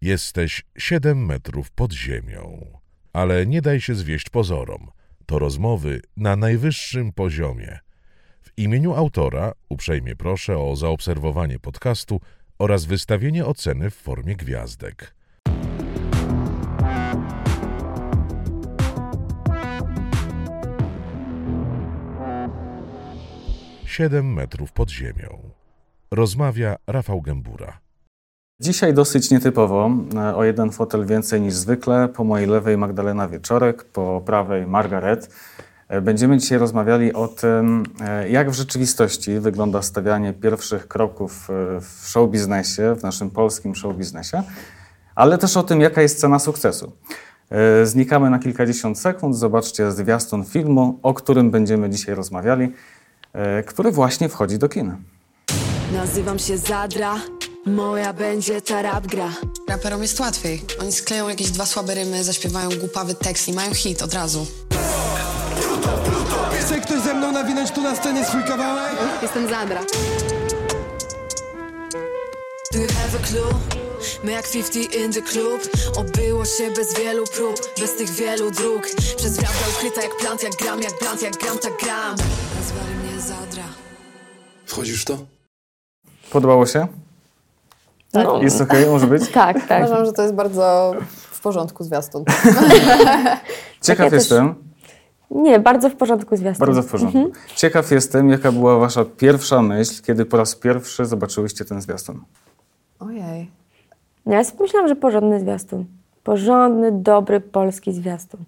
Jesteś siedem metrów pod ziemią. Ale nie daj się zwieść pozorom. To rozmowy na najwyższym poziomie. W imieniu autora uprzejmie proszę o zaobserwowanie podcastu oraz wystawienie oceny w formie gwiazdek. Siedem metrów pod ziemią. Rozmawia Rafał Gębura. Dzisiaj dosyć nietypowo, e, o jeden fotel więcej niż zwykle. Po mojej lewej Magdalena Wieczorek, po prawej Margaret. E, Będziemy dzisiaj rozmawiali o tym, e, jak w rzeczywistości wygląda stawianie pierwszych kroków w show biznesie, w naszym polskim show biznesie, ale też o tym, jaka jest cena sukcesu. Znikamy na kilkadziesiąt sekund, zobaczcie zwiastun filmu, o którym będziemy dzisiaj rozmawiali, który właśnie wchodzi do kin. Nazywam się Zadra, moja będzie ta rap gra. Raperom jest łatwiej. Oni skleją jakieś dwa słabe rymy, zaśpiewają głupawy tekst i mają hit od razu. Chce ktoś ze mną nawinąć tu na scenie swój kawałek? Jestem Zadra. Do you have a clue? My jak 50 in the club Obyło się bez wielu prób Bez tych wielu dróg Przez prawda ukryta jak plant, jak gram, jak blant, jak gram, tak gram Nazwali mnie Zadra Wchodzisz w to? Podobało się? No, Jest okej, może być? tak, tak. Uważam, że to jest bardzo w porządku zwiastun. Ciekaw ja też- jestem, Nie, bardzo w porządku zwiastun. bardzo w porządku. Ciekaw jestem, jaka była wasza pierwsza myśl, kiedy po raz pierwszy zobaczyłyście ten zwiastun. Ojej. Ja sobie myślałam, że porządny zwiastun. Porządny, dobry polski zwiastun.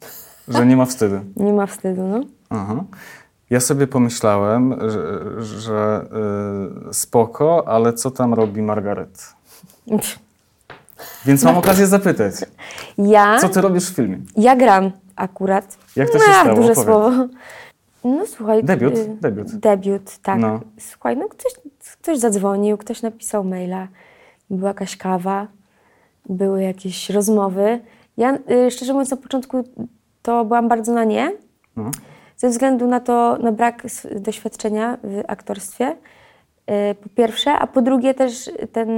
Że nie ma wstydu. Nie ma wstydu, no. Aha. Ja sobie pomyślałem, że, że y, spoko, ale co tam robi Margaret? Więc mam okazję zapytać, Ja, co ty robisz w filmie? ja gram akurat. Jak to się stało? duże Opowiedz. słowo. No słuchaj. Debiut? y, Debiut. Debiut, tak. No. Słuchaj, no ktoś, ktoś zadzwonił, ktoś napisał maila, była jakaś kawa, były jakieś rozmowy. Ja y, szczerze mówiąc na początku to byłam bardzo na nie, No. ze względu na to, na brak doświadczenia w aktorstwie, po pierwsze, a po drugie też ten,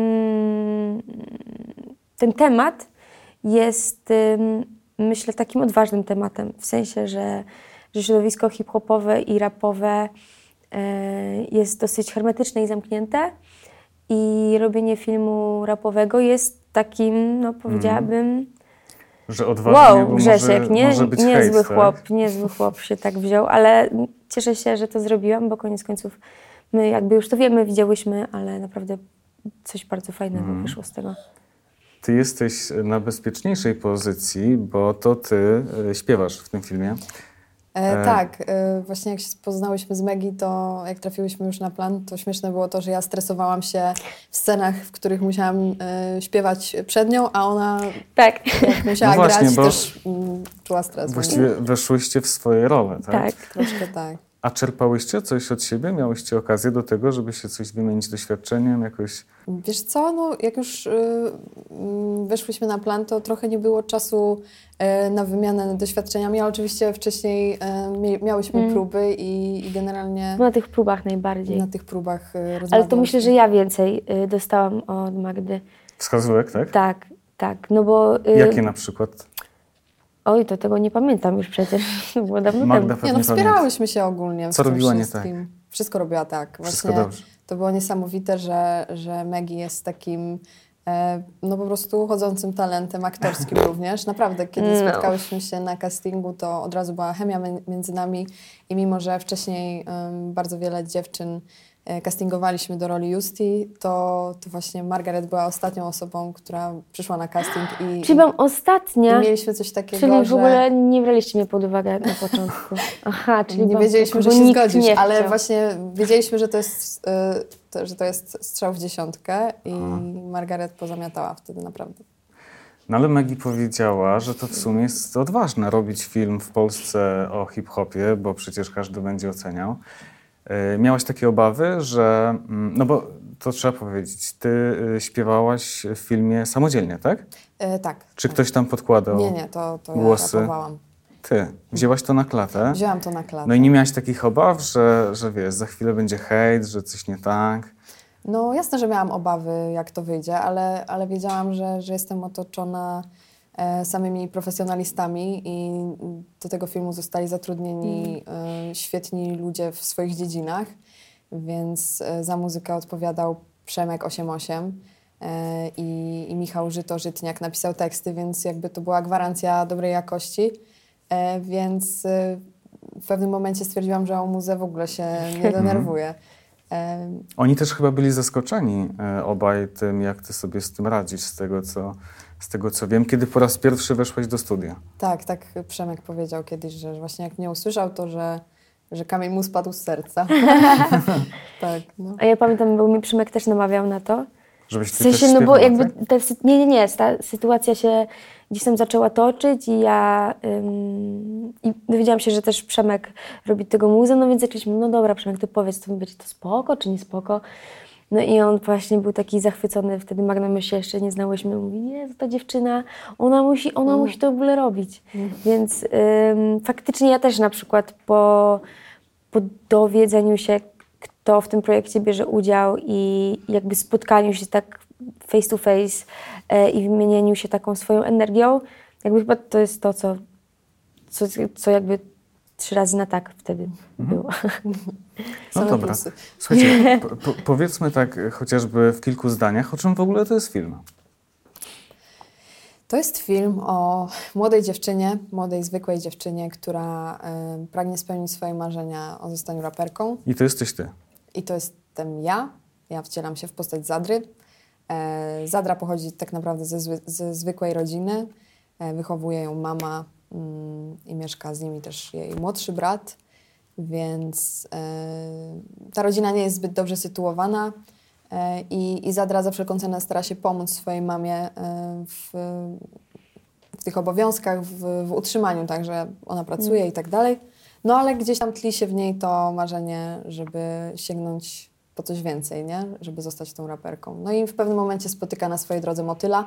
ten temat jest, myślę, takim odważnym tematem, w sensie, że, że środowisko hip-hopowe i rapowe y, jest dosyć hermetyczne i zamknięte i robienie filmu rapowego jest takim, no powiedziałabym, Że odważnie, Wow, Grzesiek, może, nie, może być niezły hejt, tak? chłop, niezły chłop się tak wziął, ale cieszę się, że to zrobiłam, bo koniec końców my jakby już to wiemy, widziałyśmy, ale naprawdę coś bardzo fajnego Mhm. wyszło z tego. Ty jesteś na bezpieczniejszej pozycji, bo to ty y, śpiewasz w tym filmie. E, E. tak, e, właśnie jak się poznałyśmy z Megi, to jak trafiłyśmy już na plan, to śmieszne było to, że ja stresowałam się w scenach, w których musiałam e, śpiewać przed nią, a ona Tak, jak musiała No właśnie, grać, bo też mm, czuła stres. Właściwie weszłyście w swoje role, tak? tak. Troszkę tak. A czerpałyście coś od siebie? Miałyście okazję do tego, żeby się coś wymienić doświadczeniem, jakoś... Wiesz co, no jak już y, mm, weszłyśmy na plan, to trochę nie było czasu e, na wymianę doświadczeniami, ale oczywiście wcześniej mie- miałyśmy Mm. próby i, i generalnie Na tych próbach najbardziej. na tych próbach e, Ale to myślę, że ja więcej y, dostałam od Magdy. Wskazówek, tak? Tak, tak, no bo... y, Jakie na przykład? Oj, to tego nie pamiętam już przecież, to było dawno Magda temu. Nie no, wspierałyśmy się ogólnie. Co tym robiła nie wszystkim. Wszystko robiła tak. Wszystko Właśnie dobrze. To było niesamowite, że, że Maggie jest takim e, no po prostu chodzącym talentem aktorskim również. Naprawdę, kiedy No. spotkałyśmy się na castingu, to od razu była chemia mi- między nami i mimo, że wcześniej em, bardzo wiele dziewczyn castingowaliśmy do roli Justy, to, to właśnie Margaret była ostatnią osobą, która przyszła na casting i, Czyli byłam i ostatnia, mieliśmy coś takiego, czyli w że... ogóle nie braliście mnie pod uwagę na początku. Aha, czyli nie wiedzieliśmy, że się zgodzisz, ale właśnie wiedzieliśmy, że to jest, y, to, że to jest strzał w dziesiątkę i Margaret pozamiatała wtedy naprawdę. No ale Maggie powiedziała, że to w sumie jest odważne robić film w Polsce o hip-hopie, bo przecież każdy będzie oceniał. E, Miałaś takie obawy, że... mm, No bo to trzeba powiedzieć, ty y, śpiewałaś w filmie samodzielnie, tak? E, tak. Czy ktoś tam podkładał Nie, nie, to, to ja głosy? rapowałam. Ty. Wzięłaś to na klatę. Wzięłam to na klatę. No i nie miałaś takich obaw, że, że wiesz, za chwilę będzie hejt, że coś nie tak. No jasne, że miałam obawy, jak to wyjdzie, ale, ale wiedziałam, że, że jestem otoczona samymi profesjonalistami i do tego filmu zostali zatrudnieni e, świetni ludzie w swoich dziedzinach, więc e, za muzykę odpowiadał Przemek 88 e, i, i Michał Żyto-Żytniak napisał teksty, więc jakby to była gwarancja dobrej jakości, e, więc e, w pewnym momencie stwierdziłam, że o muzę w ogóle się nie denerwuję. E, Oni też chyba byli zaskoczeni e, obaj tym, jak ty sobie z tym radzisz, z tego, co, z tego co wiem, kiedy po raz pierwszy weszłaś do studia. Tak, tak Przemek powiedział kiedyś, że właśnie jak mnie usłyszał, to że, że kamień mu spadł z serca. tak, no. A ja pamiętam, bo mi Przemek też namawiał na to. Żebyś W ty też sensie, no bo jakby tak? ta, sy- nie, nie, nie, ta sytuacja się gdzieś tam zaczęła toczyć i ja ym, i dowiedziałam się, że też Przemek robi tego muzę, no więc zaczęliśmy, no dobra Przemek, to powiedz, to będzie to spoko, czy nie spoko? No i on właśnie był taki zachwycony, wtedy Magna my się jeszcze nie znałyśmy, mówi, nie, to ta dziewczyna, ona musi, ona musi to w ogóle robić. Więc ym, faktycznie ja też na przykład po, po dowiedzeniu się, kto w tym projekcie bierze udział i jakby spotkaniu się tak face to face e, i wymienieniu się taką swoją energią, jakby chyba to jest to, co, co, co jakby trzy razy na tak wtedy było. No dobra. plusy. Słuchajcie, po, po, powiedzmy tak chociażby w kilku zdaniach, o czym w ogóle to jest film. To jest film o młodej dziewczynie, młodej, zwykłej dziewczynie, która y, pragnie spełnić swoje marzenia o zostaniu raperką. I to jesteś ty. I to jestem ja. Ja wcielam się w postać Zadry. E, Zadra pochodzi tak naprawdę ze, zwy, ze zwykłej rodziny. E, wychowuje ją mama i mieszka z nimi też jej młodszy brat. Więc e, ta rodzina nie jest zbyt dobrze sytuowana. E, I, I Zadra za wszelką cenę stara się pomóc swojej mamie e, w, w tych obowiązkach, w, w utrzymaniu, także ona pracuje i tak dalej. No ale gdzieś tam tli się w niej to marzenie, żeby sięgnąć po coś więcej, nie? Żeby zostać tą raperką. No i w pewnym momencie spotyka na swojej drodze Motyla,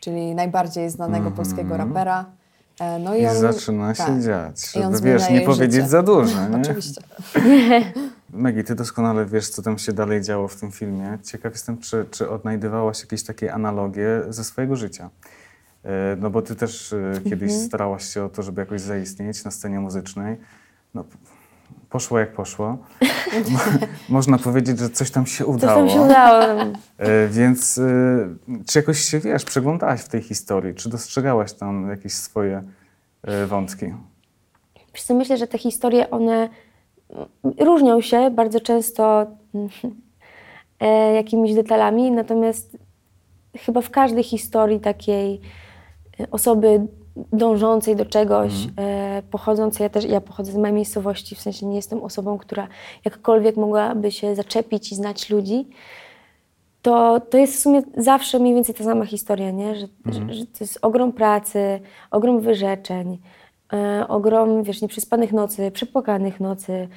czyli najbardziej znanego polskiego rapera. E, No I, i, on, zaczyna się tak. dziać, żeby wiesz, nie powiedzieć życie. za dużo. Nie? Oczywiście. Megi, ty doskonale wiesz, co tam się dalej działo w tym filmie. Ciekaw jestem, czy, czy odnajdywałaś jakieś takie analogie ze swojego życia. E, No bo ty też e, kiedyś Mhm. starałaś się o to, żeby jakoś zaistnieć na scenie muzycznej. No, poszło jak poszło. Mo- Można powiedzieć, że coś tam się Coś udało. tam się udało. E, Więc e, czy jakoś się, wiesz, przeglądałaś w tej historii? Czy dostrzegałaś tam jakieś swoje e, wątki? Wiesz co, myślę, że te historie, one mm, różnią się bardzo często jakimiś detalami, natomiast chyba w każdej historii takiej osoby dążącej do czegoś, pochodzącej, ja też, ja pochodzę z małej miejscowości, w sensie nie jestem osobą, która jakkolwiek mogłaby się zaczepić i znać ludzi, to, to jest w sumie zawsze mniej więcej ta sama historia, nie? Że, że, że to jest ogrom pracy, ogrom wyrzeczeń, e, ogrom, wiesz, nieprzespanych nocy, przepłakanych nocy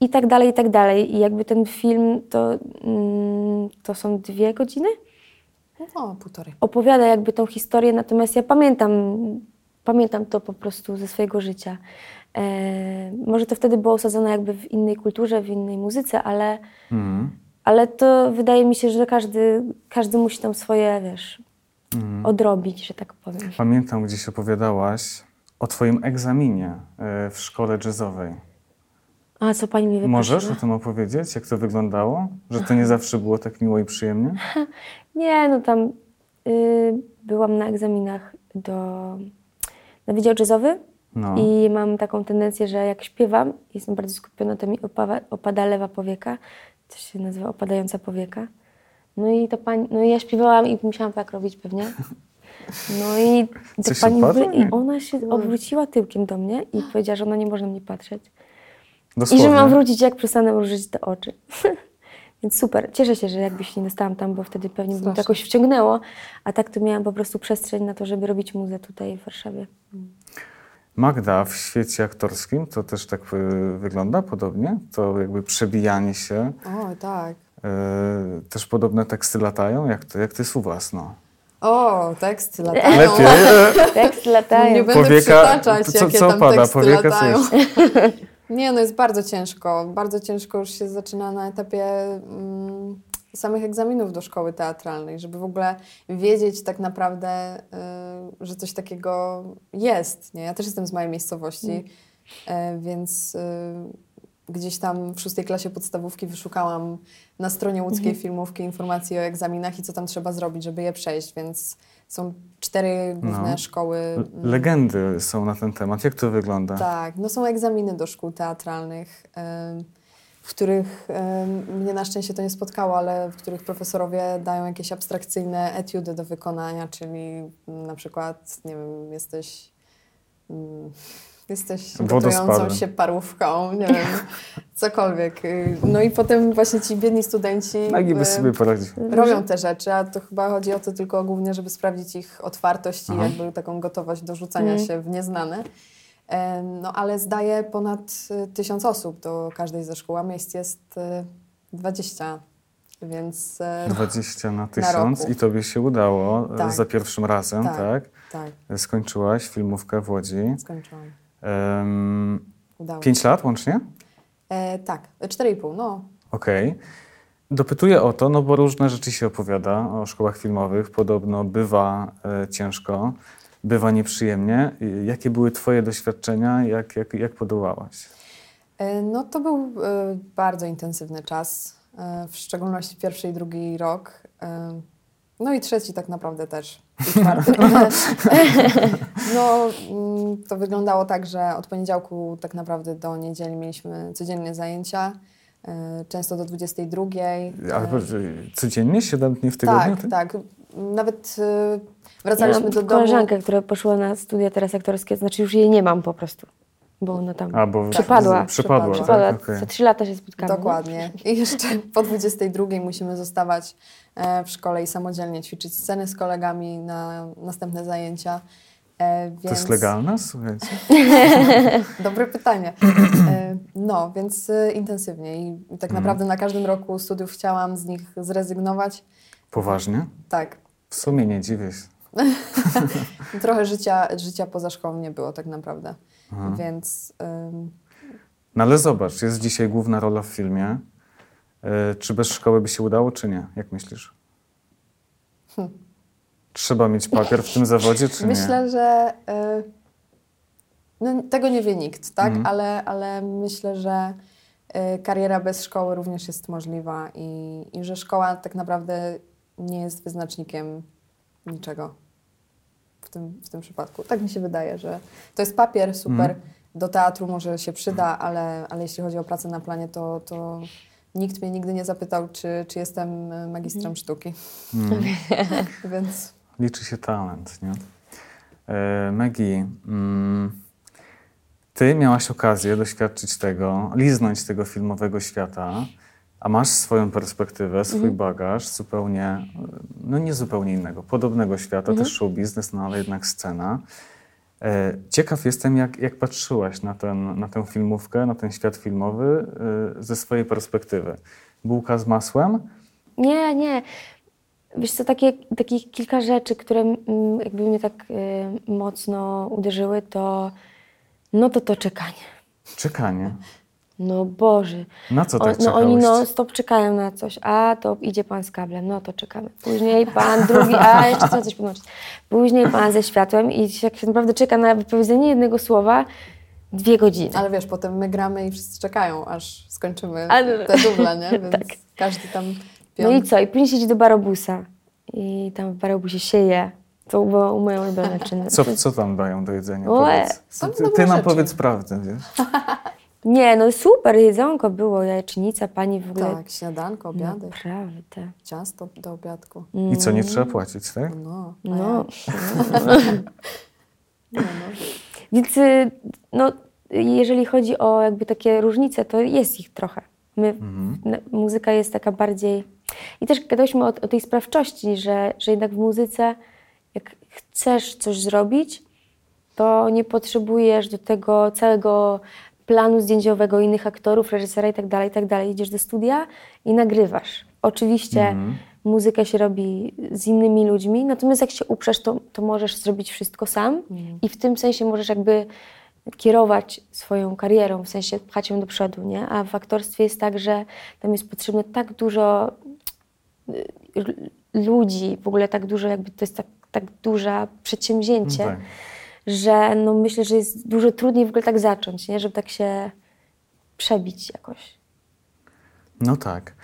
i tak dalej, i tak dalej. I jakby ten film to, mm, to są dwie godziny? No, półtorej. opowiada jakby tą historię, natomiast ja pamiętam, pamiętam to po prostu ze swojego życia. E, może to wtedy było osadzone jakby w innej kulturze, w innej muzyce, ale, Mhm. ale to wydaje mi się, że każdy, każdy musi tam swoje, wiesz, odrobić, że tak powiem. Pamiętam, gdzieś opowiadałaś o twoim egzaminie e, w szkole jazzowej. A co pani mi wyprosiła? Możesz o tym opowiedzieć, jak to wyglądało? Że to nie zawsze było tak miło i przyjemnie? Nie, no tam y, byłam na egzaminach do, na Wydział Jazzowy No. i mam taką tendencję, że jak śpiewam, jestem bardzo skupiona, to mi opawa, opada lewa powieka, to się nazywa opadająca powieka. No i to pani, no i ja śpiewałam i musiałam tak robić pewnie. No i to Coś pani opadło? i ona się odwróciła tyłkiem do mnie i powiedziała, że ona nie może na mnie patrzeć. I Dosłownie. że mam wrócić, jak przestanę mrużyć te oczy. Więc super. Cieszę się, że jakbyś nie dostałam tam, bo wtedy pewnie by mnie to Strasznie. jakoś wciągnęło. A tak to miałam po prostu przestrzeń na to, żeby robić muzę tutaj w Warszawie. Magda w świecie aktorskim to też tak y, wygląda podobnie? To jakby przebijanie się. O, tak. y, też podobne teksty latają? Jak to, jak to jest u was? No. O, teksty latają. Lepiej. Teksty Nie latają. będę Powieka- przytaczać, co- jakie co tam pada? teksty Powieka latają. coś. Nie, no jest bardzo ciężko. Bardzo ciężko już się zaczyna na etapie mm, samych egzaminów do szkoły teatralnej, żeby w ogóle wiedzieć tak naprawdę, y, że coś takiego jest. Nie? Ja też jestem z małej miejscowości, y, więc y, gdzieś tam w szóstej klasie podstawówki wyszukałam na stronie łódzkiej filmówki informacji o egzaminach i co tam trzeba zrobić, żeby je przejść, więc są cztery główne No. szkoły. Mm, Legendy są na ten temat. Jak to wygląda? tak, no są egzaminy do szkół teatralnych, w których mnie na szczęście to nie spotkało, ale w których profesorowie dają jakieś abstrakcyjne etiudy do wykonania, czyli mm, na przykład, nie wiem, jesteś. Jesteś gotującą się parówką, nie wiem, cokolwiek. Y, No i potem właśnie ci biedni studenci Nagi by y, sobie poradził. robią te rzeczy, a to chyba chodzi o to tylko głównie, żeby sprawdzić ich otwartość Aha. i jakby taką gotowość do rzucania Mm. się w nieznane. E, No ale zdaje ponad y, tysiąc osób do każdej ze szkół, a miejsc jest y, 20, więc e, 20 na tysiąc roku. i tobie się udało e, Tak. za pierwszym razem, tak. Tak. tak, Skończyłaś filmówkę w Łodzi. skończyłam. Um, Udało pięć lat łącznie? E, tak, 4,5, no. Okej. Dopytuję o to, no bo różne rzeczy się opowiada o szkołach filmowych. Podobno bywa e, ciężko, bywa nieprzyjemnie. Jakie były twoje doświadczenia? Jak, jak, jak podołałaś? E, No to był e, bardzo intensywny czas, e, w szczególności pierwszy i drugi rok. No i trzeci tak naprawdę też. I czwarty. no mm, to wyglądało tak, że od poniedziałku tak naprawdę do niedzieli mieliśmy codziennie zajęcia, e, często do 22. Ale e, codziennie, 7 dni w tygodniu? tak, tak. Nawet e, Ja wracaliśmy mam do domu. koleżankę, która poszła na studia teraz aktorskie, znaczy już jej nie mam po prostu, bo ona tam A, bo Przypadła. Przypadła, Przypadła. tak? okej. za trzy lata się spotkamy. Dokładnie. I jeszcze po 22 musimy zostawać e, w szkole i samodzielnie ćwiczyć sceny z kolegami na następne zajęcia. E, Więc... To jest legalne? Słuchajcie. Dobre pytanie. E, No, więc e, intensywnie i i Mhm. tak naprawdę na każdym roku studiów chciałam z nich zrezygnować. Poważnie? Tak. W sumie nie dziwię się. Trochę życia, życia poza szkołą nie było tak naprawdę. Mhm. Więc ym, No ale zobacz, jest dzisiaj główna rola w filmie. E, Czy bez szkoły by się udało, czy nie? Jak myślisz? Trzeba mieć papier w tym zawodzie, czy nie? Myślę, że y, no, tego nie wie nikt, tak? Mhm. Ale, ale myślę, że y, kariera bez szkoły również jest możliwa i, i że szkoła tak naprawdę nie jest wyznacznikiem niczego w tym, w tym przypadku. Tak mi się wydaje, że to jest papier, super, Mhm. do teatru może się przyda, ale, ale jeśli chodzi o pracę na planie, to, to nikt mnie nigdy nie zapytał, czy, czy jestem y, magistrem sztuki. Mm. Więc Liczy się talent, nie? E, Maggie, mm, ty miałaś okazję doświadczyć tego, liznąć tego filmowego świata, a masz swoją perspektywę, swój bagaż zupełnie, no nie zupełnie innego, podobnego świata, też show biznes, no ale jednak scena. E, Ciekaw jestem, jak, jak patrzyłaś na, ten, na tę filmówkę, na ten świat filmowy e, ze swojej perspektywy. Bułka z masłem? Nie, nie. Wiesz co, takie, takich kilka rzeczy, które jakby mnie tak y, mocno uderzyły, to no to to czekanie. Czekanie. No Boże. Na co O, tak no oni non stop czekają na coś. A to idzie pan z kablem, no to czekamy. Później pan drugi, a jeszcze trzeba coś podłączyć. Później pan ze światłem i się tak naprawdę czeka na wypowiedzenie jednego słowa dwie godziny. Ale wiesz, potem my gramy i wszyscy czekają, aż skończymy Ale- te duble, nie? Więc Tak. każdy tam No pion... i co? I później siedzi do barobusa. I tam w barobusie się je. To było moje ulubione czynne. Co, co tam dają do jedzenia? Powiedz. Ty, ty nam rzeczy. powiedz prawdę, wiesz? Nie, no super, jedzonko było, jajecznica, pani w ogóle... Tak, śniadanko, obiady, Naprawdę. ciasto do obiadku. I co, nie trzeba płacić, tak? No, No. jak? no, no. Więc y, no, jeżeli chodzi o jakby takie różnice, to jest ich trochę. My, n- muzyka jest taka bardziej... I też gadałyśmy o, o tej sprawczości, że, że jednak w muzyce, jak chcesz coś zrobić, to nie potrzebujesz do tego całego planu zdjęciowego, innych aktorów, reżysera i tak dalej, i tak dalej. Idziesz do studia i nagrywasz. Oczywiście muzykę się robi z innymi ludźmi, natomiast jak się uprzesz, to, to możesz zrobić wszystko sam i w tym sensie możesz jakby kierować swoją karierą, w sensie pchać ją do przodu, nie? A w aktorstwie jest tak, że tam jest potrzebne tak dużo y, ludzi, w ogóle tak dużo, jakby to jest tak, tak duże przedsięwzięcie, No tak. Że no myślę, że jest dużo trudniej w ogóle tak zacząć, nie? żeby tak się przebić jakoś. No tak.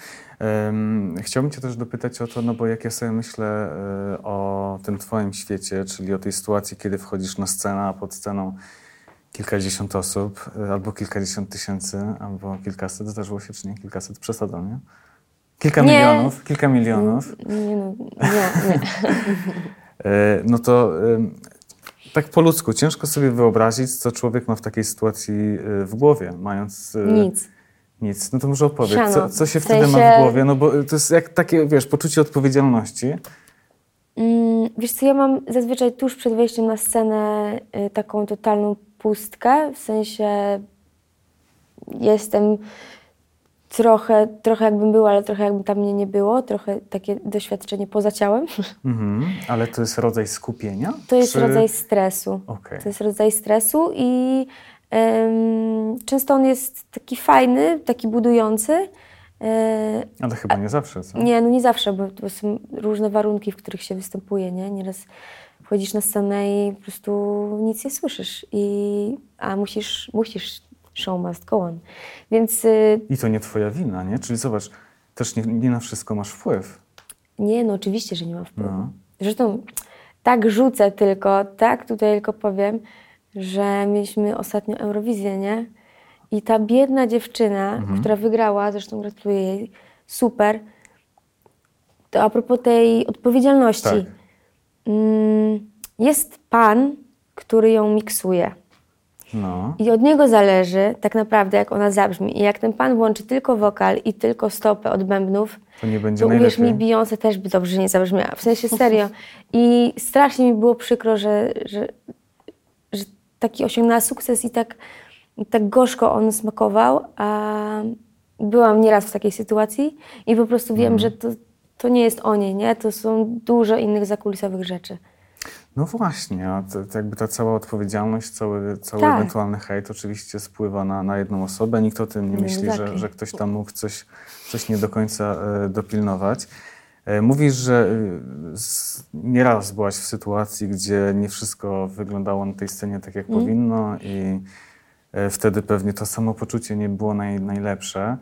Chciałbym Cię też dopytać o to, no bo jak ja sobie myślę e, o tym Twoim świecie, czyli o tej sytuacji, kiedy wchodzisz na scenę, a pod sceną kilkadziesiąt osób, e, albo kilkadziesiąt tysięcy, albo kilkaset, zdarzyło się czy nie? Kilkaset przesadzą, nie? Kilka Nie. milionów, kilka milionów. Nie, no, nie, nie. E, no to tak po ludzku, ciężko sobie wyobrazić, co człowiek ma w takiej sytuacji e, w głowie, mając... e, Nic. Nic. No to może opowiedz, Siano. co, co się W wtedy ma sensie- w głowie? No bo to jest jak takie, wiesz, poczucie odpowiedzialności. Mm, Wiesz co, ja mam zazwyczaj tuż przed wejściem na scenę y, taką totalną pustkę, w sensie jestem trochę, trochę jakbym była, ale trochę jakby tam mnie nie było, trochę takie doświadczenie poza ciałem. Mhm. Ale to jest rodzaj skupienia? To jest Czy- rodzaj stresu. Okej. To jest rodzaj stresu i em, często on jest taki fajny, taki budujący. E, Ale chyba nie zawsze, co? Nie, no nie zawsze, bo to są różne warunki, w których się występuje, nie? Nieraz wchodzisz na scenę i po prostu nic nie słyszysz, i, a musisz, musisz, show must go on. Więc y, I to nie twoja wina, nie? Czyli zobacz, też nie, nie na wszystko masz wpływ. nie, no oczywiście, że nie ma wpływu. No. Zresztą tak rzucę tylko, tak tutaj tylko powiem, że mieliśmy ostatnio Eurowizję, nie? I ta biedna dziewczyna, Mhm. która wygrała, zresztą gratuluję jej, super. To a propos tej odpowiedzialności. Tak. Mm, jest pan, który ją miksuje. No. I od niego zależy tak naprawdę, jak ona zabrzmi. I jak ten pan włączy tylko wokal i tylko stopę od bębnów, To nie będzie to uwierz mi. Beyoncé też by dobrze nie zabrzmiała. W sensie serio. I strasznie mi było przykro, że, że, że taki osiągnęła sukces i tak, tak gorzko on smakował, a byłam nieraz w takiej sytuacji i po prostu wiem, że to, to nie jest o niej, nie? To są dużo innych zakulisowych rzeczy. No właśnie, a to, to jakby ta cała odpowiedzialność, cały, cały Tak. ewentualny hejt oczywiście spływa na, na jedną osobę. Nikt o tym nie myśli, że, że ktoś tam mógł coś, coś nie do końca e, dopilnować. E, mówisz, że e, z, nieraz byłaś w sytuacji, gdzie nie wszystko wyglądało na tej scenie tak, jak powinno i e, wtedy pewnie to samopoczucie nie było naj, najlepsze.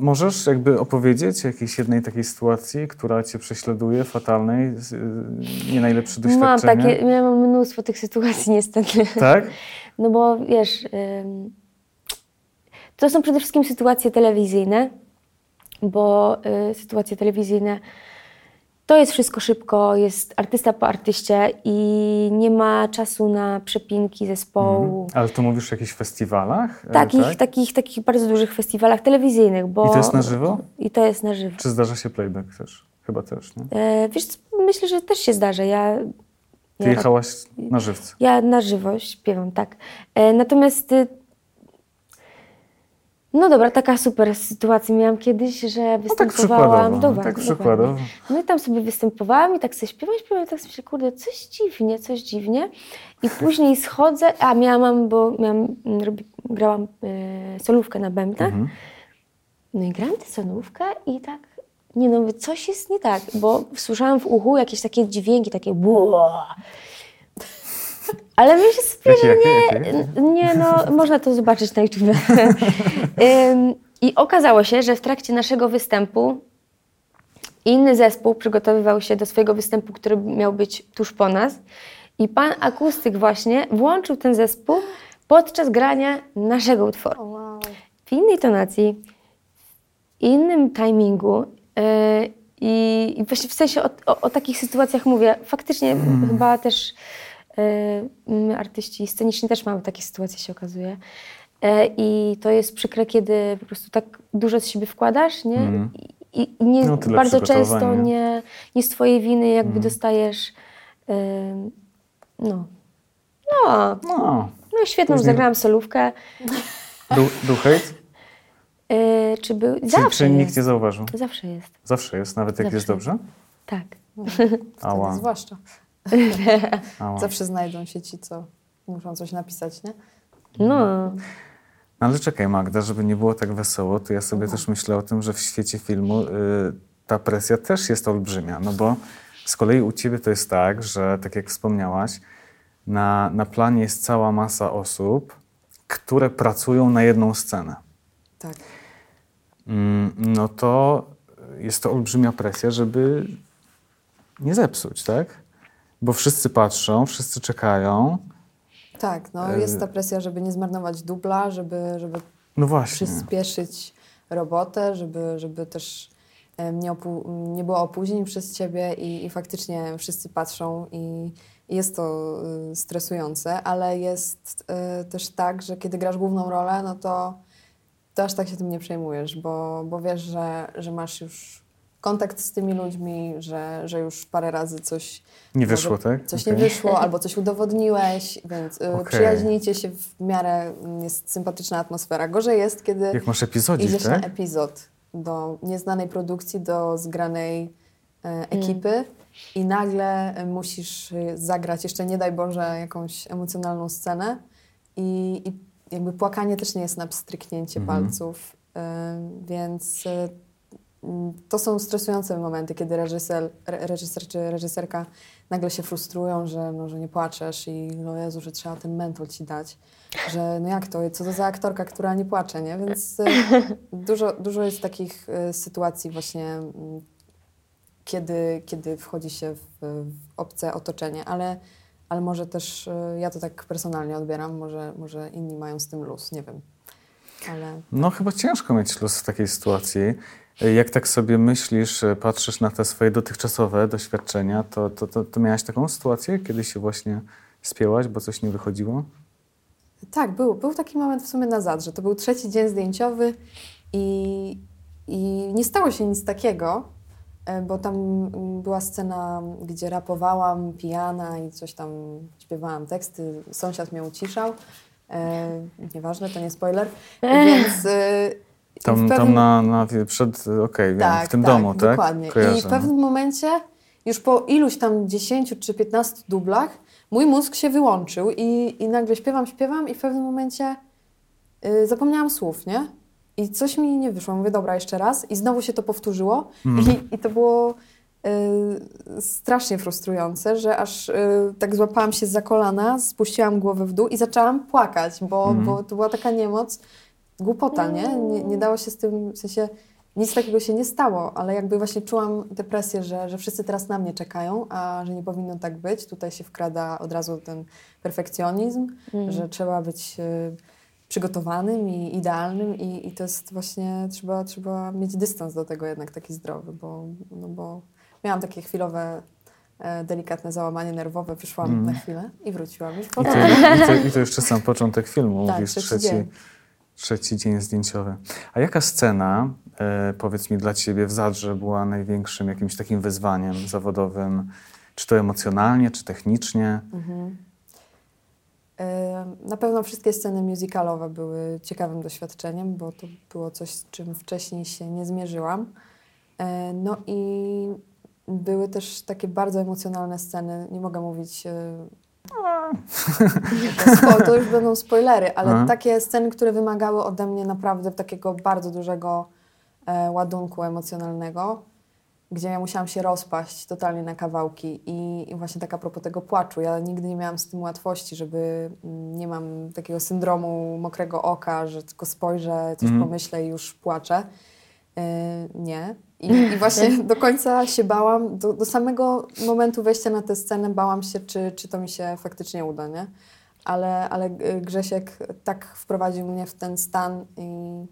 Możesz jakby opowiedzieć o jakiejś jednej takiej sytuacji, która cię prześladuje, fatalnej, nie najlepsze Mam doświadczenie? takie, ja mam mnóstwo tych sytuacji niestety. Tak? No bo wiesz, to są przede wszystkim sytuacje telewizyjne, bo y, sytuacje telewizyjne to jest wszystko szybko, jest artysta po artyście i nie ma czasu na przepinki zespołu. Ale to mówisz o jakichś festiwalach? e, Takich, tak? takich, takich bardzo dużych festiwalach telewizyjnych, bo... I to jest na żywo? I to jest na żywo. Czy zdarza się playback też? Chyba też, nie? E, wiesz, myślę, że też się zdarza. Ja, Ty jechałaś na żywca. ja na żywo śpiewam, tak. E, natomiast y, no dobra, taka super sytuacja miałam kiedyś, że No tak występowałam. przykładowo. Dobra, tak przykładowo. No i tam sobie występowałam i tak sobie śpiewam, śpiewam i tak sobie myślę, kurde, coś dziwnie, coś dziwnie. I później schodzę, a miałam, bo miałam, mm, grałam e, solówkę na bębnach. Mhm. No i grałam tę solówkę i tak, nie no, coś jest nie tak, bo słyszałam w uchu jakieś takie dźwięki, takie bua. Ale Jakie, że jakie, nie, nie, no, można to zobaczyć na YouTube. I okazało się, że w trakcie naszego występu inny zespół przygotowywał się do swojego występu, który miał być tuż po nas. I pan akustyk właśnie włączył ten zespół podczas grania naszego utworu. W innej tonacji, w innym timingu. yy, I, właśnie w sensie o, o, o takich sytuacjach mówię. Faktycznie chyba też my, artyści sceniczni, też mamy takie sytuacje, się okazuje. Yy, I to jest przykre, kiedy po prostu tak dużo z siebie wkładasz, nie? I, i nie, No, bardzo często nie? nie, z twojej winy jakby dostajesz yy, no, no, No. no świetną, Później- zagrałam solówkę. Był, był hejt? Yy, czy był, Czy, zawsze czy nikt jest. nie zauważył? Zawsze jest, Zawsze jest, nawet jak Zawsze jest dobrze? tak. Ała, Zwłaszcza. Zawsze znajdą się ci, co muszą coś napisać, nie? No, No Ale czekaj Magda, żeby nie było tak wesoło, to ja sobie też myślę o tym, że w świecie filmu y, ta presja też jest olbrzymia, no bo z kolei u ciebie to jest tak, że tak jak wspomniałaś, na, na planie jest cała masa osób, które pracują na jedną scenę. Tak. Mm, no to jest to olbrzymia presja, żeby nie zepsuć, tak? Bo wszyscy patrzą, wszyscy czekają. Tak, no jest ta presja, żeby nie zmarnować dubla, żeby, żeby No właśnie. przyspieszyć robotę, żeby, żeby też em, nie, nie było opóźnień przez ciebie i, i faktycznie wszyscy patrzą i, i jest to y, stresujące, ale jest y, też tak, że kiedy grasz główną rolę, no to, to aż tak się tym nie przejmujesz, bo, bo wiesz, że, że masz już kontakt z tymi ludźmi, że, że już parę razy coś Nie może wyszło, tak? Coś Okej. nie wyszło, albo coś udowodniłeś, więc y, Okej. przyjaźnijcie się w miarę, mm, jest sympatyczna atmosfera. Gorzej jest, kiedy Jak masz epizodzik, idziesz tak? na epizod do nieznanej produkcji, do zgranej e, ekipy i nagle e, musisz e, zagrać, jeszcze nie daj Boże, jakąś emocjonalną scenę i, i jakby płakanie też nie jest na pstryknięcie Mhm. palców, e, więc e, mm, to są stresujące momenty, kiedy reżyser, re- reżyser czy reżyserka nagle się frustrują, że, no, że nie płaczesz i no Jezu, że trzeba ten mentor ci dać. Że no jak to, co to za aktorka, która nie płacze, nie? Więc e, dużo, dużo jest takich e, sytuacji właśnie, mm, kiedy, kiedy wchodzi się w, w obce otoczenie, ale, ale może też e, ja to tak personalnie odbieram, może, może inni mają z tym luz, nie wiem. Ale No chyba ciężko mieć luz w takiej sytuacji. Jak tak sobie myślisz, e, patrzysz na te swoje dotychczasowe doświadczenia, to, to, to, to miałaś taką sytuację, kiedy się właśnie spięłaś, bo coś nie wychodziło? Tak, był, był taki moment w sumie na Zadrze. To był trzeci dzień zdjęciowy i, i nie stało się nic takiego, e, bo tam była scena, gdzie rapowałam pijana i coś tam śpiewałam teksty. Sąsiad mnie uciszał. E, nieważne, to nie spoiler. Więc e, i Tam, w tam pewnym- na, na przed, okej, wiem, w tym domu, tak? Dokładnie. I Kojarzę, w pewnym momencie, już po iluś tam 10 czy 15 dublach, mój mózg się wyłączył i, i nagle śpiewam, śpiewam i w pewnym momencie y, zapomniałam słów, nie? I coś mi nie wyszło. Mówię, dobra, jeszcze raz. I znowu się to powtórzyło. I, I to było strasznie frustrujące, że aż y, tak złapałam się za kolana, spuściłam głowę w dół i zaczęłam płakać, bo, bo to była taka niemoc, głupota, nie? nie? Nie dało się z tym, w sensie nic takiego się nie stało, ale jakby właśnie czułam tę presję, że, że wszyscy teraz na mnie czekają, a że nie powinno tak być. Tutaj się wkrada od razu ten perfekcjonizm, że trzeba być y, przygotowanym i idealnym i, i to jest właśnie, trzeba, trzeba mieć dystans do tego jednak taki zdrowy, bo, no bo miałam takie chwilowe e, delikatne załamanie nerwowe, wyszłam na chwilę i wróciłam już I po to, i, to, I to jeszcze sam początek filmu, Tak, mówisz, trzeci trzeci, dzień. trzeci dzień zdjęciowy. A jaka scena, e, powiedz mi, dla Ciebie w Zadrze była największym jakimś takim wyzwaniem zawodowym? Czy to emocjonalnie, czy technicznie? E, Na pewno wszystkie sceny musicalowe były ciekawym doświadczeniem, bo to było coś, z czym wcześniej się nie zmierzyłam. E, No i były też takie bardzo emocjonalne sceny. Nie mogę mówić. e, to już będą spoilery, ale Aha. takie sceny, które wymagały ode mnie naprawdę takiego bardzo dużego e, ładunku emocjonalnego, gdzie ja musiałam się rozpaść totalnie na kawałki i, i właśnie tak a propos tego płaczu, ja nigdy nie miałam z tym łatwości, żeby mm, nie mam takiego syndromu mokrego oka, że tylko spojrzę, coś pomyślę i już płaczę. Yy, nie. I, I właśnie do końca się bałam, do, do samego momentu wejścia na tę scenę bałam się, czy, czy to mi się faktycznie uda, nie? Ale, ale y, Grzesiek tak wprowadził mnie w ten stan i...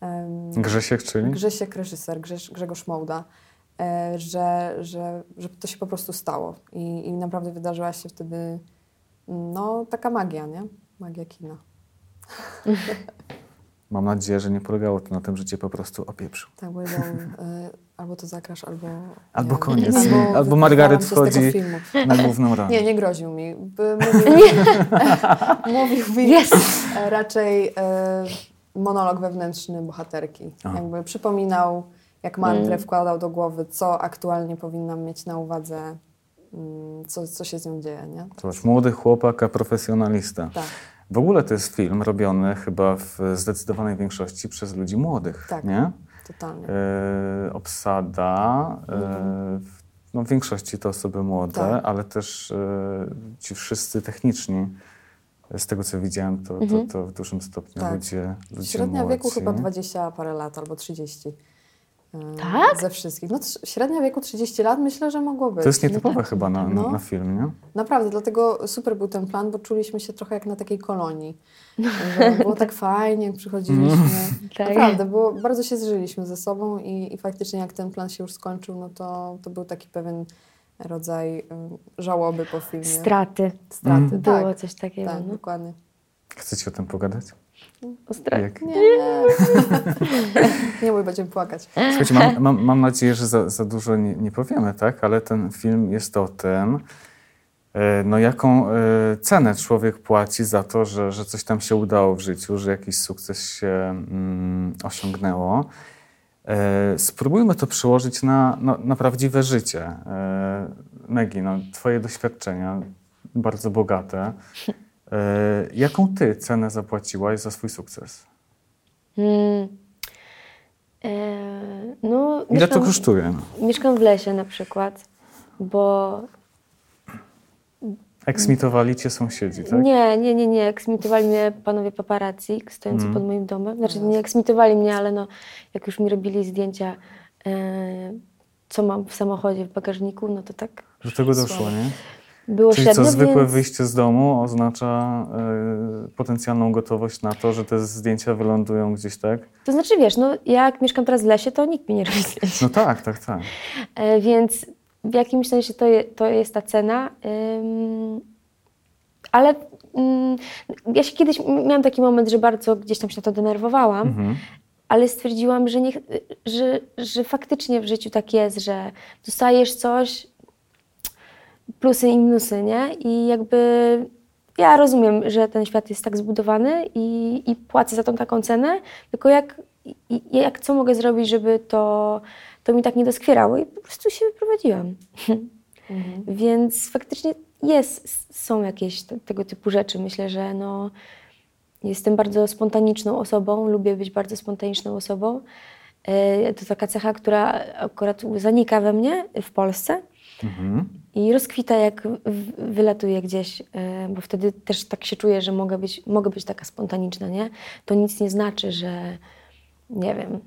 em, Grzesiek, czyli? Grzesiek, reżyser, Grzesz, Grzegorz Mołda, e, że, że, że to się po prostu stało. I, I naprawdę wydarzyła się wtedy no, taka magia, nie? Magia kina. Mam nadzieję, że nie polegało to na tym, że Cię po prostu opieprzył. Tak powiedział, e, albo to zagrasz, albo... Albo nie, koniec. Albo, Albo Margaret wchodzi na główną rolę. Nie, nie groził mi. By, mówił, mówił mi e, raczej e, monolog wewnętrzny bohaterki. Aha. Jakby przypominał, jak mantrę wkładał do głowy, co aktualnie powinnam mieć na uwadze, mm, co, co się z nią dzieje, nie? Zobacz, młody chłopak, a profesjonalista. Tak. W ogóle to jest film robiony chyba w zdecydowanej większości przez ludzi młodych, Tak. nie? totalnie. e, obsada. E, no, w większości to osoby młode, Tak. ale też e, ci wszyscy techniczni. Z tego co widziałem, to, to, to w dużym stopniu Tak. ludzie, ludzie Średnia wieku młodzi. chyba 20 parę lat albo 30. Tak? Ze wszystkich. No, średnia wieku 30 lat myślę, że mogło być. To jest nietypowe chyba na, No. na film, nie? Naprawdę, dlatego super był ten plan, bo czuliśmy się trochę jak na takiej kolonii. Że było tak fajnie, jak przychodziliśmy. Tak. Naprawdę, było, bardzo się zżyliśmy ze sobą i, i faktycznie jak ten plan się już skończył, no to, to był taki pewien rodzaj um, żałoby po filmie. Straty. Straty, Było tak. coś takiego. Tak, no. dokładnie. Chcecie o tym pogadać? O straty. Jak? Nie, nie. nie mój, będziemy płakać. Słuchajcie, mam, mam, mam nadzieję, że za, za dużo nie, nie powiemy, tak? Ale ten film jest o tym, e, no jaką e, cenę człowiek płaci za to, że, że coś tam się udało w życiu, że jakiś sukces się mm, osiągnęło. E, Spróbujmy to przełożyć na, no, na prawdziwe życie. E, Megi, no, twoje doświadczenia bardzo bogate. E, Jaką ty cenę zapłaciłaś za swój sukces? Mm. E, no, Ile to mieszkam- kosztuje? Mieszkam w lesie na przykład, bo Eksmitowali cię sąsiedzi, tak? nie, nie, nie, nie, eksmitowali mnie panowie paparazzi stojący Mhm. pod moim domem. Znaczy nie eksmitowali mnie, ale no, jak już mi robili zdjęcia, e, co mam w samochodzie, w bagażniku, no to tak Do tego doszło, nie? Było Czyli średnio, co, zwykłe więc... wyjście z domu oznacza y, potencjalną gotowość na to, że te zdjęcia wylądują gdzieś, tak? To znaczy, wiesz, no jak mieszkam teraz w lesie, to nikt mi nie robi zdjęć. No tak, tak, tak. E, Więc w jakimś sensie to, je, to jest ta cena. Ym, ale ym, ja się kiedyś miałam taki moment, że bardzo gdzieś tam się na to denerwowałam, Mhm. ale stwierdziłam, że, nie, że, że faktycznie w życiu tak jest, że dostajesz coś, plusy i minusy, nie? I jakby ja rozumiem, że ten świat jest tak zbudowany i, i płacę za tą taką cenę, tylko jak, jak co mogę zrobić, żeby to, to mi tak nie doskwierało i po prostu się wyprowadziłam. Więc faktycznie jest, są jakieś te, tego typu rzeczy. Myślę, że no, jestem bardzo spontaniczną osobą, lubię być bardzo spontaniczną osobą. E, To taka cecha, która akurat zanika we mnie w Polsce Mhm. i rozkwita jak w- wylatuję gdzieś, e, bo wtedy też tak się czuję, że mogę być, mogę być taka spontaniczna, nie? To nic nie znaczy, że nie wiem,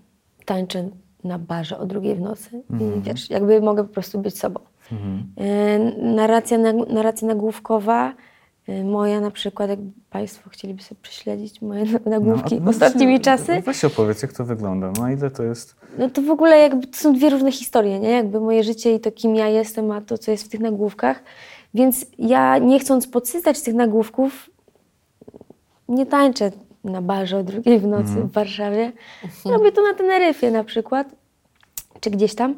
tańczę na barze o drugiej w nocy i wiesz, jakby mogę po prostu być sobą. E, Narracja, narracja nagłówkowa, moja na przykład, jak Państwo chcieliby sobie prześledzić moje nagłówki No, a- no ostatnimi czasy, Weź opowiedz, jak to wygląda. No ile to jest... no to w ogóle jakby to są dwie różne historie, nie? Jakby moje życie i to, kim ja jestem, a to, co jest w tych nagłówkach. Więc ja nie chcąc podsycać tych nagłówków, nie tańczę na barze o drugiej w nocy w Warszawie. Robię to na Teneryfie na przykład, czy gdzieś tam.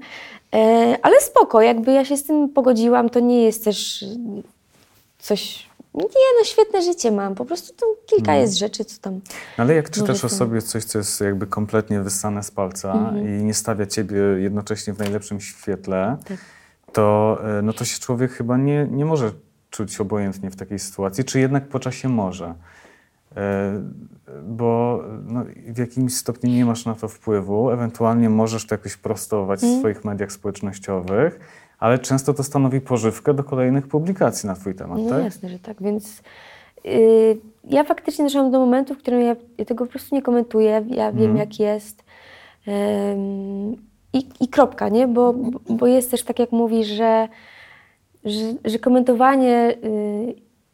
E, ale spoko, jakby ja się z tym pogodziłam, to nie jest też coś... Nie, no świetne życie mam, po prostu to kilka jest rzeczy, co tam... No, Ale jak czytasz o sobie coś, co jest jakby kompletnie wyssane z palca Mhm. i nie stawia ciebie jednocześnie w najlepszym świetle, Tak. to, e, no to się człowiek chyba nie, nie może czuć obojętnie w takiej sytuacji, czy jednak po czasie może. E, Bo no, w jakimś stopniu nie masz na to wpływu, ewentualnie możesz to jakoś prostować w swoich mediach społecznościowych, ale często to stanowi pożywkę do kolejnych publikacji na twój temat, No tak? jasne, że tak, więc yy, ja faktycznie doszłam do momentu, w którym ja, ja tego po prostu nie komentuję, ja wiem Mhm. jak jest i, i kropka, nie? Bo, bo- jest też tak jak mówisz, że, że, że komentowanie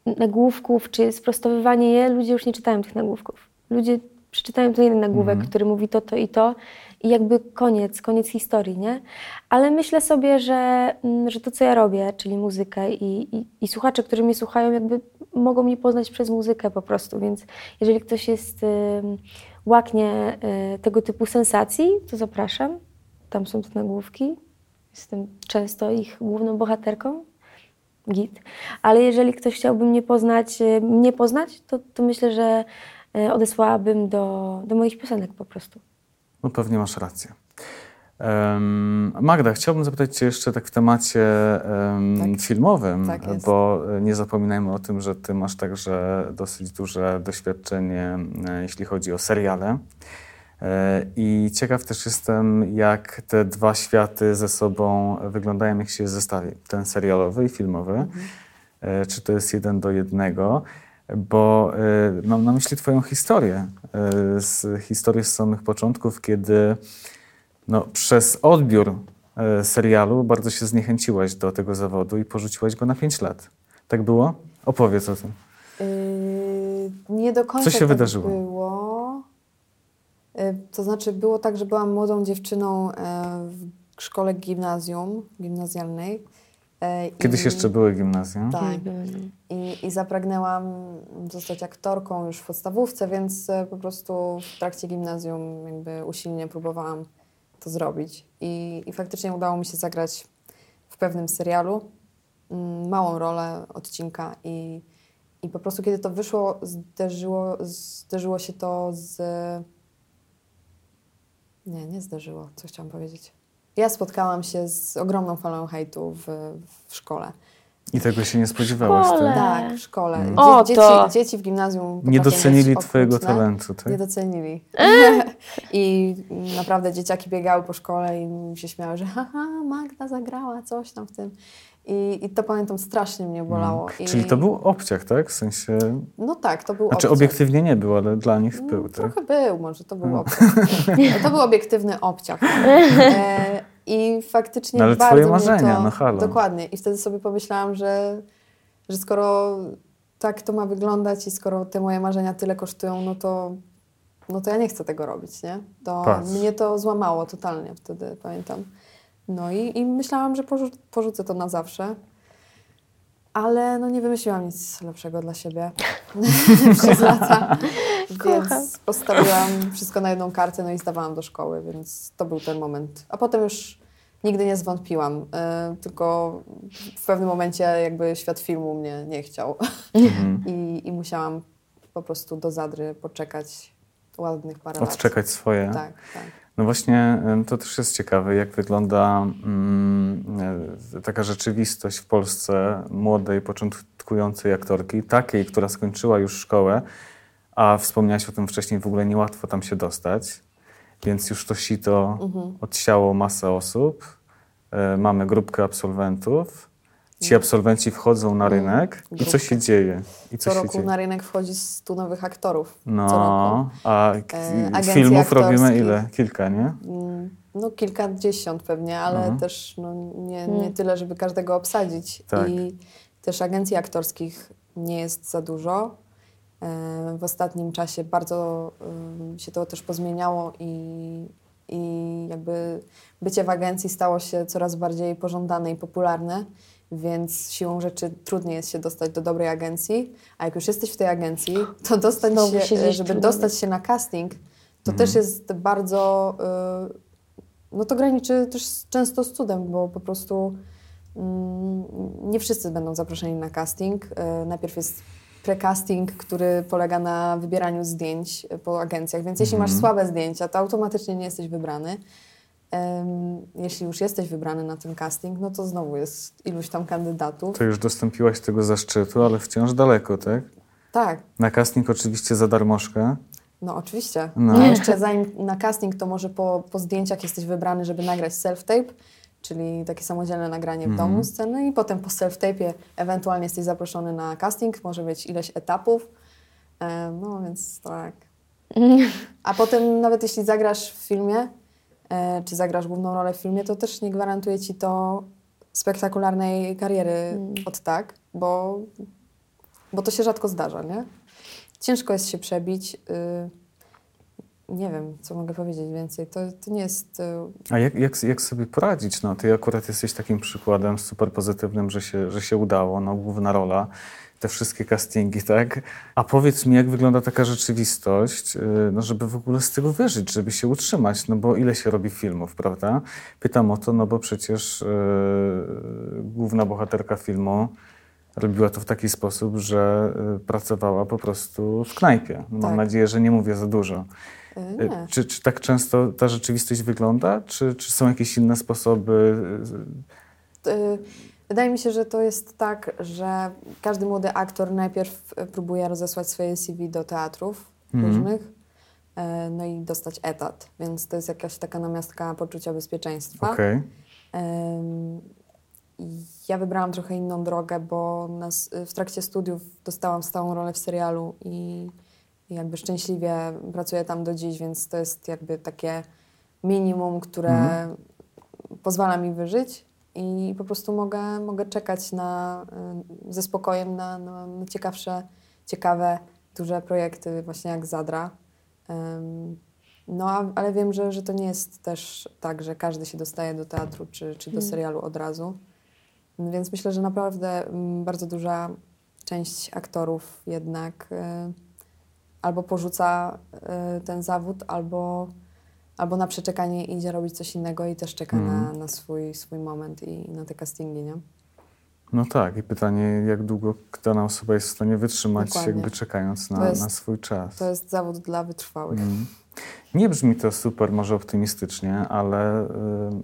yy, nagłówków czy sprostowywanie je, ludzie już nie czytają tych nagłówków. Ludzie przeczytają ten jeden nagłówek, który mówi to, to i to i jakby koniec, koniec historii, nie? Ale myślę sobie, że, mm, że to, co ja robię, czyli muzykę i, i, i słuchacze, którzy mnie słuchają, jakby mogą mnie poznać przez muzykę po prostu, więc jeżeli ktoś jest, łaknie y, tego typu sensacji, to zapraszam. Tam są te nagłówki. Jestem często ich główną bohaterką. Git. Ale jeżeli ktoś chciałby mnie poznać, y, mnie poznać, to, to myślę, że y, odesłałabym do, do moich piosenek po prostu. No pewnie masz rację. Em, Magda, chciałbym zapytać Cię jeszcze tak w temacie em, Tak. filmowym, Tak bo e, nie zapominajmy o tym, że Ty masz także dosyć duże doświadczenie, e, jeśli chodzi o seriale. E, I ciekaw też jestem, jak te dwa światy ze sobą wyglądają, jak się je zestawi. Ten serialowy i filmowy. E, Czy to jest jeden do jednego? Bo e, mam na myśli Twoją historię. e, Z historii z samych początków, kiedy no, przez odbiór e, serialu bardzo się zniechęciłaś do tego zawodu i porzuciłaś go na 5 lat. Tak było? Opowiedz o tym. Yy, nie do końca się tak wydarzyło? było. Yy, to znaczy było tak, że byłam młodą dziewczyną e, w szkole gimnazjum, gimnazjalnej. E, Kiedyś i- jeszcze były gimnazjum. Tak. I, I zapragnęłam zostać aktorką już w podstawówce, więc e, po prostu w trakcie gimnazjum jakby usilnie próbowałam to zrobić. I, i faktycznie udało mi się zagrać w pewnym serialu mm, małą rolę odcinka i, i po prostu kiedy to wyszło, zderzyło, zderzyło się to z... Nie, nie zderzyło, co chciałam powiedzieć. Ja spotkałam się z ogromną falą hejtu w, w szkole. I tego się nie spodziewałaś. szkole. Ty? Tak, w szkole. Mm. Dzie- O, dzieci, to. dzieci w gimnazjum Nie potrafią docenili być Twojego okrutne. talentu. Tak? Nie docenili. I naprawdę dzieciaki biegały po szkole i się śmiały, że haha, Magda zagrała coś tam w tym. I, i to pamiętam, strasznie mnie bolało. I, Mm. Czyli to był obciach, tak? W sensie... No tak, to był Znaczy obciach. obiektywnie nie był, ale dla nich No, był, tak? Trochę był, może to był No. obciach. To był obiektywny obciach. E, I faktycznie No ale bardzo twoje marzenia, to, no halo. Dokładnie. I wtedy sobie pomyślałam, że, że skoro tak to ma wyglądać i skoro te moje marzenia tyle kosztują, no to, no to ja nie chcę tego robić, nie? To Patrz. mnie to złamało totalnie wtedy, pamiętam. No i, i myślałam, że porzu- porzucę to na zawsze. Ale no nie wymyśliłam nic lepszego dla siebie przez lata. Więc postawiłam wszystko na jedną kartę, no i zdawałam do szkoły, więc to był ten moment. A potem już nigdy nie zwątpiłam, y, tylko w pewnym momencie jakby świat filmu mnie nie chciał. Mhm. I, I musiałam po prostu do Zadry poczekać ładnych parę lat. Odczekać swoje. Tak, tak. No właśnie, to też jest ciekawe, jak wygląda mm, e, taka rzeczywistość w Polsce młodej, początkującej aktorki, takiej, która skończyła już szkołę, a wspomniałaś o tym wcześniej, w ogóle niełatwo tam się dostać, więc już to sito Mhm. odsiało masę osób. E, mamy grupkę absolwentów. Ci absolwenci wchodzą na rynek i co się dzieje? I co, Co się roku dzieje? na rynek wchodzi 100 nowych aktorów. Co roku. No, a k- E, filmów robimy ile? Kilka, nie? Mm, No kilkadziesiąt pewnie, ale Mhm. też no, nie, nie tyle, żeby każdego obsadzić. Tak. I też agencji aktorskich nie jest za dużo. E, W ostatnim czasie bardzo się to też pozmieniało i, i jakby bycie w agencji stało się coraz bardziej pożądane i popularne, więc siłą rzeczy trudniej jest się dostać do dobrej agencji, a jak już jesteś w tej agencji, to dostać Znowu się, się żeby trudno dostać się na casting, to Mhm. też jest bardzo y, no to graniczy też często z cudem, bo po prostu mm, nie wszyscy będą zaproszeni na casting. E, najpierw jest precasting, który polega na wybieraniu zdjęć po agencjach, więc jeśli masz słabe zdjęcia, to automatycznie nie jesteś wybrany. Jeśli już jesteś wybrany na ten casting, no to znowu jest iluś tam kandydatów. To już dostąpiłaś tego zaszczytu, ale wciąż daleko, tak? Tak, Na casting oczywiście za darmożkę. no oczywiście. No. A jeszcze zanim na casting, to może po, po zdjęciach jesteś wybrany, żeby nagrać self-tape, czyli takie samodzielne nagranie w domu sceny i potem po self-tape'ie ewentualnie jesteś zaproszony na casting, może być ileś etapów. No więc tak. A potem nawet jeśli zagrasz w filmie, czy zagrasz główną rolę w filmie, to też nie gwarantuje ci to spektakularnej kariery od tak, bo, bo to się rzadko zdarza, nie? Ciężko jest się przebić. y, Nie wiem, co mogę powiedzieć więcej. To, to nie jest. y, A jak, jak, jak sobie poradzić? No, ty akurat jesteś takim przykładem super pozytywnym, że się, że się udało, no, główna rola, te wszystkie castingi, tak? A powiedz mi, jak wygląda taka rzeczywistość, yy, no, żeby w ogóle z tego wyżyć, żeby się utrzymać, no bo ile się robi filmów, prawda? Pytam o to, no bo przecież yy, główna bohaterka filmu robiła to w taki sposób, że yy, pracowała po prostu w knajpie. No, Mam Tak. nadzieję, że nie mówię za dużo. y, Y, Nie. Czy, czy tak często ta rzeczywistość wygląda? Czy, czy są jakieś inne sposoby? Wydaje mi się, że to jest tak, że każdy młody aktor najpierw y, próbuje rozesłać swoje CV do teatrów Mhm. różnych. e, no i dostać etat, więc to jest jakaś taka namiastka poczucia bezpieczeństwa. I Ja wybrałam trochę inną drogę, bo nas, w trakcie studiów dostałam stałą rolę w serialu i jakby szczęśliwie pracuję tam do dziś, więc to jest jakby takie minimum, które pozwala mi wyżyć i po prostu mogę, mogę czekać na, y, ze spokojem na, na, na ciekawsze, ciekawe, duże projekty właśnie jak Zadra. Ym, No, a- ale wiem, że, że to nie jest też tak, że każdy się dostaje do teatru czy, czy do serialu od razu. Więc myślę, że naprawdę mm, bardzo duża część aktorów jednak y, albo porzuca y, ten zawód, albo, albo na przeczekanie idzie robić coś innego i też czeka na, na swój, swój moment i na te castingi, nie? No tak, i pytanie, jak długo dana osoba jest w stanie wytrzymać, Dokładnie. jakby czekając na, jest- na swój czas. To jest zawód dla wytrwałych. Nie brzmi to super, może optymistycznie, ale y,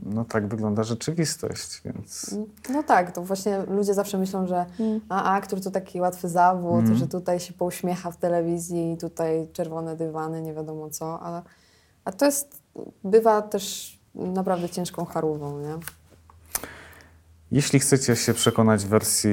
no tak wygląda rzeczywistość, więc No tak, to właśnie ludzie zawsze myślą, że a aktor to taki łatwy zawód, że tutaj się pouśmiecha w telewizji, tutaj czerwone dywany, nie wiadomo co, a, a to jest, bywa też naprawdę ciężką charówą, nie? jeśli chcecie się przekonać w wersji,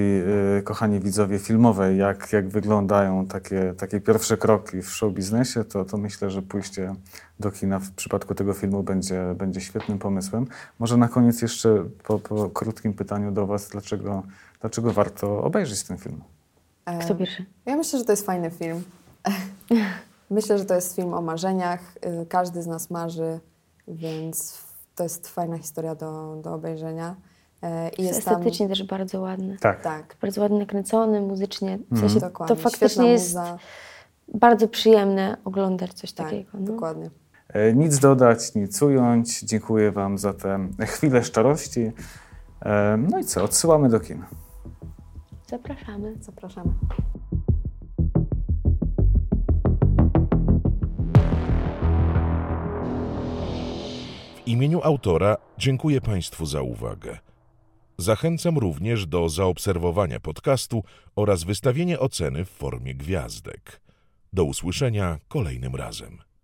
y, kochani widzowie, filmowej, jak, jak wyglądają takie, takie pierwsze kroki w show biznesie, to, to myślę, że pójście do kina w przypadku tego filmu będzie, będzie świetnym pomysłem. Może na koniec jeszcze po, po krótkim pytaniu do Was, dlaczego, dlaczego warto obejrzeć ten film? E, Kto pierwszy? Ja myślę, że to jest fajny film. myślę, że to jest film o marzeniach. Y, Każdy z nas marzy, więc to jest fajna historia do, do obejrzenia. E, I Jest jest tam, estetycznie też bardzo ładny. Tak. tak, Bardzo ładnie nakręcony, muzycznie. W sensie to dokładnie. faktycznie Świetna jest bardzo przyjemne oglądać coś Tak, takiego. No. dokładnie. E, Nic dodać, nic ująć. Dziękuję Wam za tę chwilę szczerości. E, No i co, odsyłamy do kin. Zapraszamy. Zapraszamy. Imieniu autora dziękuję Państwu za uwagę. Zachęcam również do zaobserwowania podcastu oraz wystawienia oceny w formie gwiazdek. Do usłyszenia kolejnym razem.